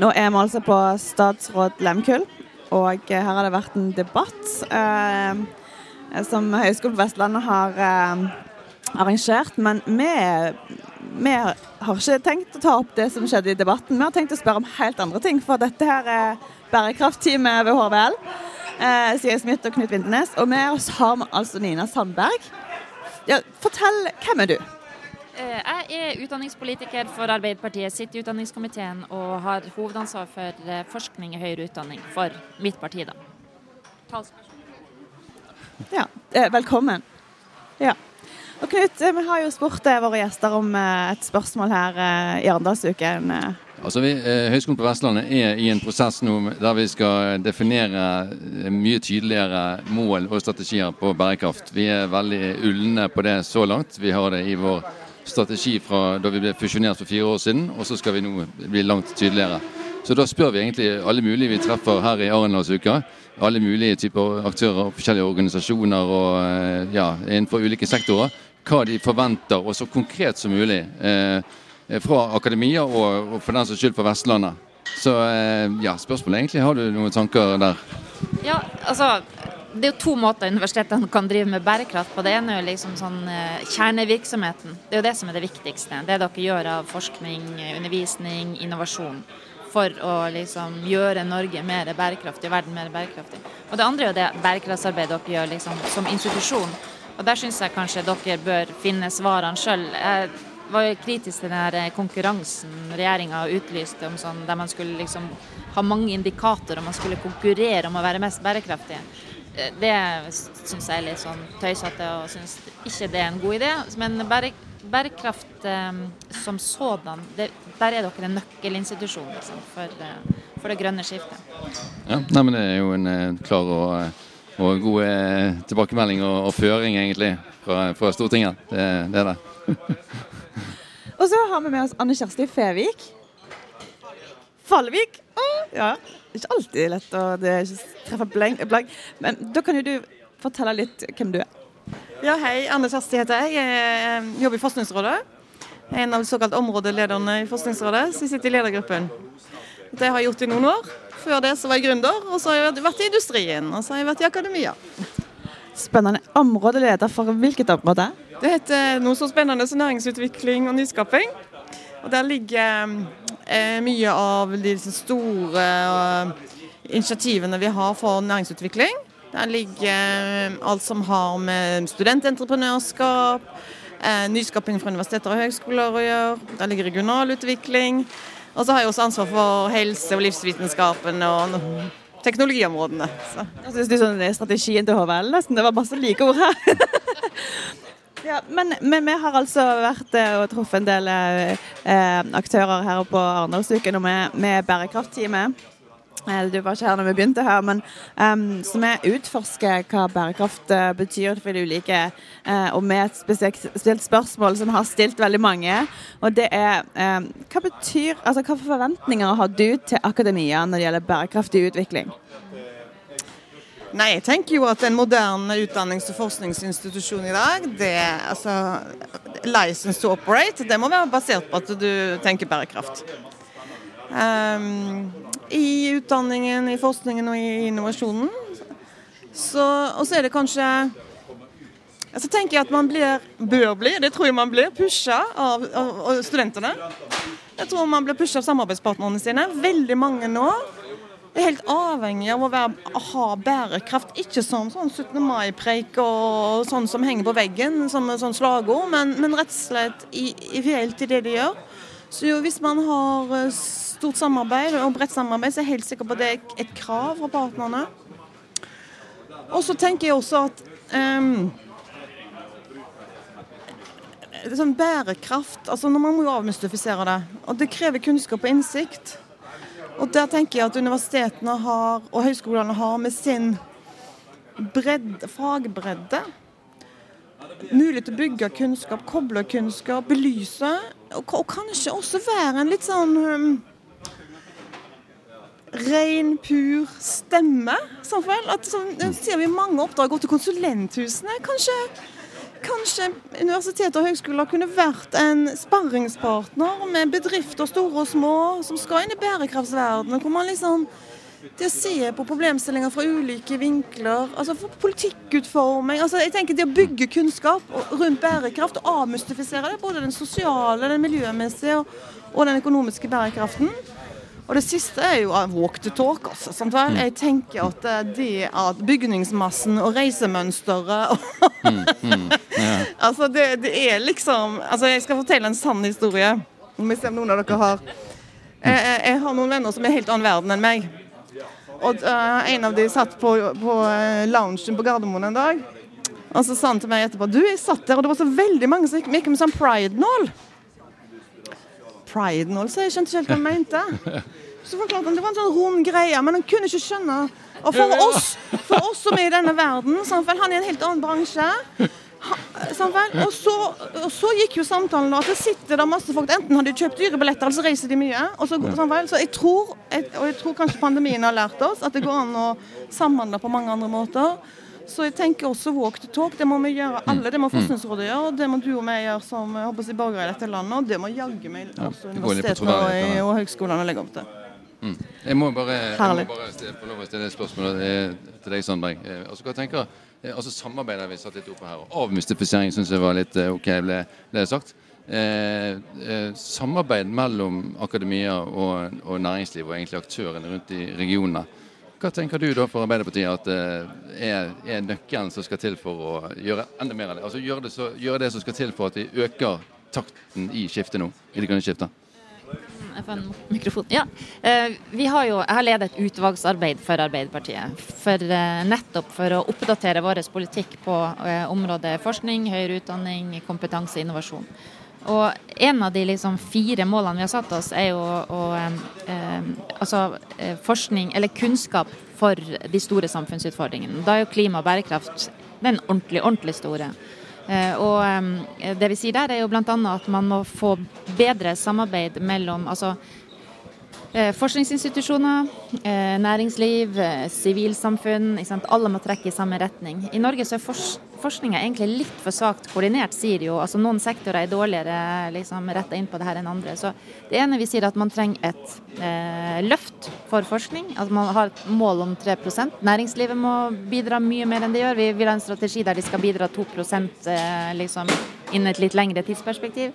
Nå er vi altså på statsråd Lemkull, og her har det vært en debatt eh, som Høgskolen på Vestlandet har eh, arrangert. Men vi, vi, har ikke tenkt å ta opp det som skjedde i debatten. Vi har tenkt å spørre om helt andre ting, for dette her er bærekraftteamet ved HVL. Eh, Siri Smith og Knut Vindenes. Og med oss har vi altså Nina Sandberg. Ja, fortell, hvem er du? Jeg er utdanningspolitiker for Arbeiderpartiet, sitter i utdanningskomiteen og har hovedansvar for forskning i høyere utdanning for mitt parti. da. Ja, velkommen. Ja. Og Knut, vi har jo spurt våre gjester om et spørsmål her i Arendalsuken. Altså vi, Høgskolen på Vestlandet er i en prosess nå der vi skal definere mye tydeligere mål og strategier på bærekraft. Vi er veldig ulne på det så langt. Vi har det i vår strategi fra da vi ble fusjonert for fire år siden, og så skal vi nå bli langt tydeligere. Så da spør vi egentlig alle mulige vi treffer her i Arendalsuka, alle mulige typer aktører, forskjellige organisasjoner og ja, innenfor ulike sektorer, hva de forventer, og så konkret som mulig. Eh, fra akademia og, og for den saks skyld for Vestlandet. Så eh, ja, spørsmålet egentlig, har du noen tanker der? Ja, altså det er jo to måter universitetene kan drive med bærekraft på. Det ene er jo liksom sånn eh, kjernevirksomheten. Det er jo det som er det viktigste. Det dere gjør av forskning, undervisning, innovasjon. For å liksom gjøre Norge mer bærekraftig og verden mer bærekraftig. Og det andre er jo det bærekraftsarbeidet dere gjør liksom som institusjon. Og der syns jeg kanskje dere bør finne svarene sjøl. Jeg var jo kritisk til den konkurransen regjeringa utlyste om sånn, der man skulle liksom ha mange indikatorer, man skulle konkurrere om å være mest bærekraftig. Det syns jeg er litt sånn tøysete og syns ikke det er en god idé. Men bære, bærekraft um, som sådan, det, der er dere en nøkkelinstitusjon liksom, for, uh, for, det grønne skiftet. Ja, nei, men Det er jo en uh, klar og, og god tilbakemelding og, og, føring egentlig fra, fra Stortinget. Det, det er det. og så har vi med oss Anne Kjersti Fevik. Fallvik. Ja ikke alltid lett å treffe blank. Men da kan jo du fortelle litt hvem du er. Ja, hei. Anne Kjersti heter jeg. Jeg jobber i Forskningsrådet. Jeg er en av de såkalt områdelederne i Forskningsrådet, så jeg sitter i ledergruppen. Det har jeg gjort i noen år. Før det så var jeg gründer, og så har jeg vært i industrien, og så har jeg vært i akademia. Spennende. Områdeleder for hvilket område? Det heter noe så spennende som næringsutvikling og nyskaping. Og Der ligger eh, mye av de store eh, initiativene vi har for næringsutvikling. Der ligger eh, alt som har med studententreprenørskap, eh, nyskaping fra universiteter og høgskoler å gjøre. Der ligger regional utvikling. Og så har jeg også ansvar for helse- og livsvitenskapen og teknologiområdene. Så. Jeg synes det er sånn strategien til HVL nesten. Det var masse like ord her. Ja, men, men, vi har altså vært eh, og truffet en del eh, aktører her på Arendalsuken og med, med Bærekraftteamet. Eh, du var ikke her når vi begynte her, men um, så vi utforsker hva bærekraft betyr for de ulike. Uh, og med et spesielt, spørsmål som har stilt veldig mange. Og det er um, hva betyr, altså hva forventninger har du til akademia når det gjelder bærekraftig utvikling? Nei, jeg tenker jo at en moderne utdannings- og forskningsinstitusjon i dag, det altså License to operate, det må være basert på at du tenker bærekraft. Um, I utdanningen, i forskningen og i innovasjonen. Og så er det kanskje så tenker jeg at man blir, bør bli, det tror jeg man blir, pusha av, av, av studentene. Jeg tror man blir pusha av samarbeidspartnerne sine. Veldig mange nå er helt avhengig av å, være, ha bærekraft. Ikke som sånn 17. mai-preik og sånn som henger på veggen som sånn slagord, men, men, rett og slett i, i det de gjør. Så jo, hvis man har eh, stort samarbeid og bredt samarbeid, så er jeg helt sikker på at det er et krav fra partnerne. Og så tenker jeg også at um, sånn bærekraft altså Når man må jo avmystifisere det. Og det krever kunnskap og innsikt. Og der tenker jeg at universitetene har, og høyskolene har med sin bredde, fagbredde mulighet til å bygge kunnskap, koble kunnskap, belyse, og, og kanskje også være en litt sånn um, ren, pur stemme. Samtidig. At, så, ser vi mange oppdrag gå til konsulenthusene. Kanskje, kanskje universitet og høyskoler kunne vært en sparringspartner med bedrifter store og små som skal inn i bærekraftsverdenen. hvor man liksom det å se på problemstillinger fra ulike vinkler, altså for politikkutforming altså jeg tenker Det å bygge kunnskap rundt bærekraft og avmystifisere det, både den sosiale, den miljømessige og, og den økonomiske bærekraften. Og det siste er jo walk the talk. Altså, sant vel? Jeg tenker at det at bygningsmassen og reisemønsteret mm, mm, ja. Altså, det, det, er liksom Altså, jeg skal fortelle en sann historie. Om vi ser om noen av dere har jeg, jeg har noen venner som er helt annen verden enn meg. Og uh, En av de satt på, på loungen på Gardermoen en dag. Og så sa han til meg etterpå Du, jeg satt der, og det var så veldig mange som gikk med sånn pride-nål. Pride-nål, så jeg skjønte ikke helt hva han mente. Så forklarte han Det var en sånn rund greie, men han kunne ikke skjønne. Og for oss, for oss som er i denne verden, han er i en helt annen bransje og så, og så, gikk jo samtalen at det sitter der masse folk Enten har de kjøpt dyre billetter, eller så reiser de mye. Og så, så jeg tror, og jeg tror kanskje pandemien har lært oss at det går an å samhandle på mange andre måter. Så jeg tenker også walk the talk. Det må vi gjøre alle. Det må mm. Forskningsrådet gjøre, det må du og meg gjøre som jeg håper, borgere i dette landet. Og det må jaggu meg også universitetene og, og høgskolene legge opp til. Mm. Jeg må bare, jeg må bare få lov å stille et spørsmål eh, til deg, Sandberg. Eh, altså, hva tenker Eh, altså Samarbeidet vi satt litt oppe her. og Avmystifisering syns jeg var litt eh, OK, ble, ble sagt. Eh, eh, samarbeid mellom akademia og, og, næringsliv og egentlig aktørene rundt i regionene. Hva tenker du da for Arbeiderpartiet at eh, er, er, nøkkelen som skal til for å gjøre enda mer av det? Altså Gjøre det, så, gjøre det som skal til for at vi øker takten i skiftet nå, i det grønne skiftet? Ja. Eh, vi har jo, jeg har ledet et utvalgsarbeid for Arbeiderpartiet. For, eh, nettopp for å oppdatere vår politikk på eh, området forskning, høyere utdanning, kompetanse og innovasjon. Og en av de liksom fire målene vi har satt oss, er jo å eh, altså, forskning, eller kunnskap for de store samfunnsutfordringene. Da er jo klima og bærekraft den ordentlig, ordentlig store. Eh, og eh, det vi sier der, er jo bl.a. at man må få bedre samarbeid mellom altså, forskningsinstitusjoner, næringsliv, sivilsamfunn. Alle må trekke i samme retning. I Norge så er forskninga egentlig litt for svakt koordinert, sier jo. Altså Noen sektorer er dårligere liksom, retta inn på det her enn andre. Så det ene vi sier er at man trenger et eh, løft for forskning. At man har et mål om 3% Næringslivet må bidra mye mer enn det gjør. Vi vil ha en strategi der de skal bidra 2 eh, liksom, innen et litt lengre tidsperspektiv.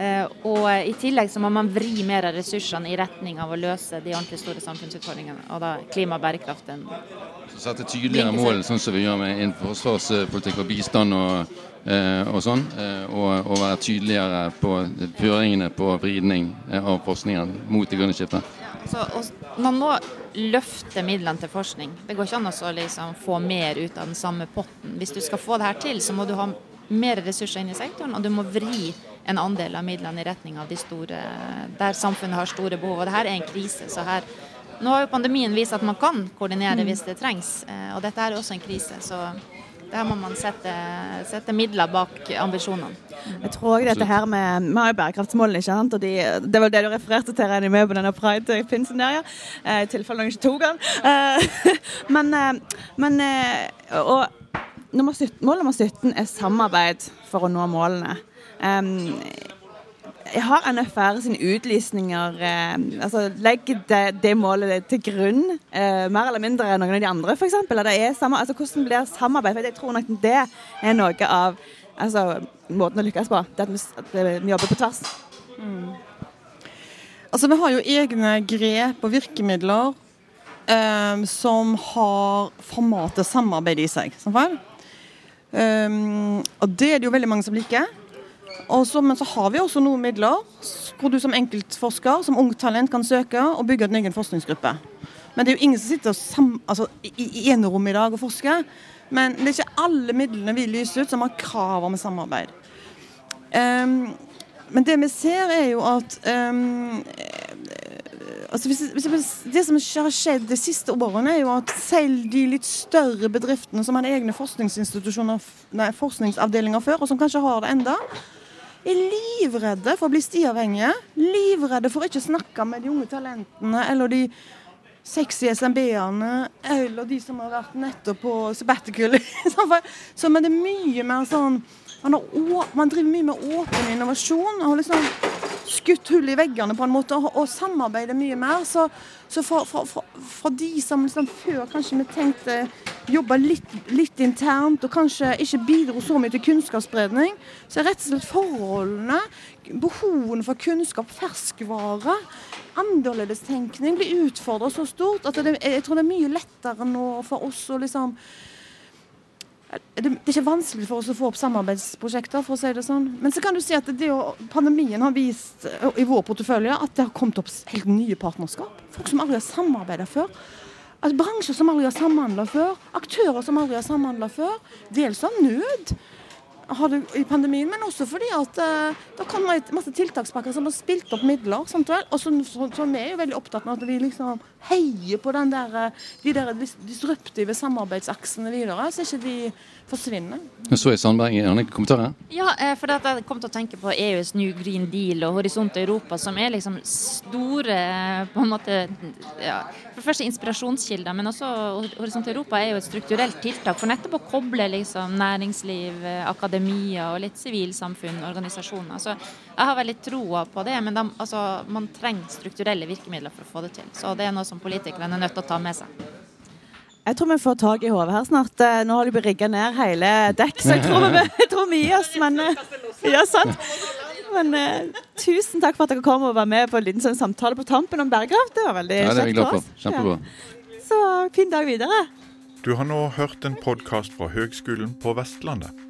Eh, og I tillegg så må man vri mer av ressursene i retning av å løse de ordentlig store samfunnsutfordringene. Og da klima og bærekraft sette tydeligere mål, sånn som vi gjør med innenfor forsvarspolitikk og bistand og, eh, og sånn. Eh, og, og, være tydeligere på føringene på vridning av forskningen mot det grønne skiftet. Så, man må løfte midlene til forskning. Det går ikke an å liksom få mer ut av den samme potten. Hvis du skal få det her til, så må du ha mer ressurser inn i sektoren, og du må vri en andel av midlene i retning av de store, der samfunnet har store behov. Og det her er en krise, så her nå har jo pandemien vist at man kan koordinere hvis det trengs, eh, og dette er også en krise. så der må man sette, sette midler bak ambisjonene. Jeg tror også dette her med Vi har jo bærekraftsmålene, ikke sant? Og de, det var det du refererte til, regner med på denne pride-pinsen der, ja. Eh, I tilfelle noen ikke tok den. Eh, men, men og nummer 17, mål nummer 17 er samarbeid for å nå målene. Jeg har NFR sine utlysninger eh, altså Legger det, det, målet til grunn eh, mer eller mindre enn noen av de andre, f.eks.? Altså, hvordan blir samarbeid? For Jeg tror nok det er noe av altså, måten å lykkes på. Det at vi, at vi jobber på tvers. Mm. Altså, Vi har jo egne grep og virkemidler eh, som har formatet samarbeid i seg. Um, og Det er det jo veldig mange som liker. Også, men så har vi også noen midler hvor du som enkeltforsker, som ungt talent, kan søke og bygge en egen forskningsgruppe. Men det er jo ingen som sitter sam, altså, i, i enerom i dag og forsker. Men det er ikke alle midlene vi lyser ut som har krav om samarbeid. Um, men det vi ser, er jo at um, altså hvis, hvis, Det som har skjedd de siste årene, er jo at selv de litt større bedriftene som hadde egne forskningsinstitusjoner, nei, forskningsavdelinger før, og som kanskje har det enda, er livredde for å bli stiavhengige. Livredde for å ikke snakke med de unge talentene eller de sexy SMB-ene eller de som har vært nettopp på sabbatical. Så men det er mye mer sånn man, man driver mye med åpen innovasjon. og liksom skutt hull i veggene på en måte og, og samarbeider mye mer. Så, så for, for, for, for, de som liksom før kanskje vi tenkte jobba litt, litt, internt og kanskje ikke bidro så mye til kunnskapsspredning, så er rett og slett forholdene, behovene for kunnskap, ferskvare, annerledestenkning blir utfordra så stort at det, jeg tror det er mye lettere nå for oss å liksom det, er ikke vanskelig for oss å få opp samarbeidsprosjekter, for å si det sånn. Men så kan du si at det, pandemien har vist i vår portefølje at det har kommet opp helt nye partnerskap. Folk som aldri har samarbeidet før. Altså, bransjer som aldri har samhandla før. Aktører som aldri har samhandla før. Dels av nød har det i pandemien, men også fordi at uh, det kom masse tiltakspakker som har spilt opp midler. Sant vel? Og så, så, så vi er jo veldig opptatt med at vi liksom heier på den der, eh, de der disruptive samarbeidsaksene videre, så ikke de forsvinner. Så er Sandberg, en du kommentarer? Ja, eh, for jeg kom til å tenke på EUs New Green Deal og Horisont Europa, som er liksom store på en måte, ja, For det første inspirasjonskilder, men også Horisont Europa er jo et strukturelt tiltak for nettopp å koble liksom næringsliv, akademia og litt sivilsamfunn, organisasjoner. Så jeg har veldig troa på det, men de, altså, man trenger strukturelle virkemidler for å få det til. Så det er noe som politikerne er nødt til å ta med seg. Jeg tror vi får tak i hodet her snart. Eh, nå har de rigga ned hele dekk, så jeg tror vi, jeg tror vi gir oss. Men, eh, ja, sant. men uh, tusen takk for at dere kom og var med på en liten sånn samtale på tampen om bærekraft. Det var veldig ja, kjekt for oss. Kjempebra. Ja. Så fin dag videre. Du har nå hørt en podkast fra Høgskolen på Vestlandet.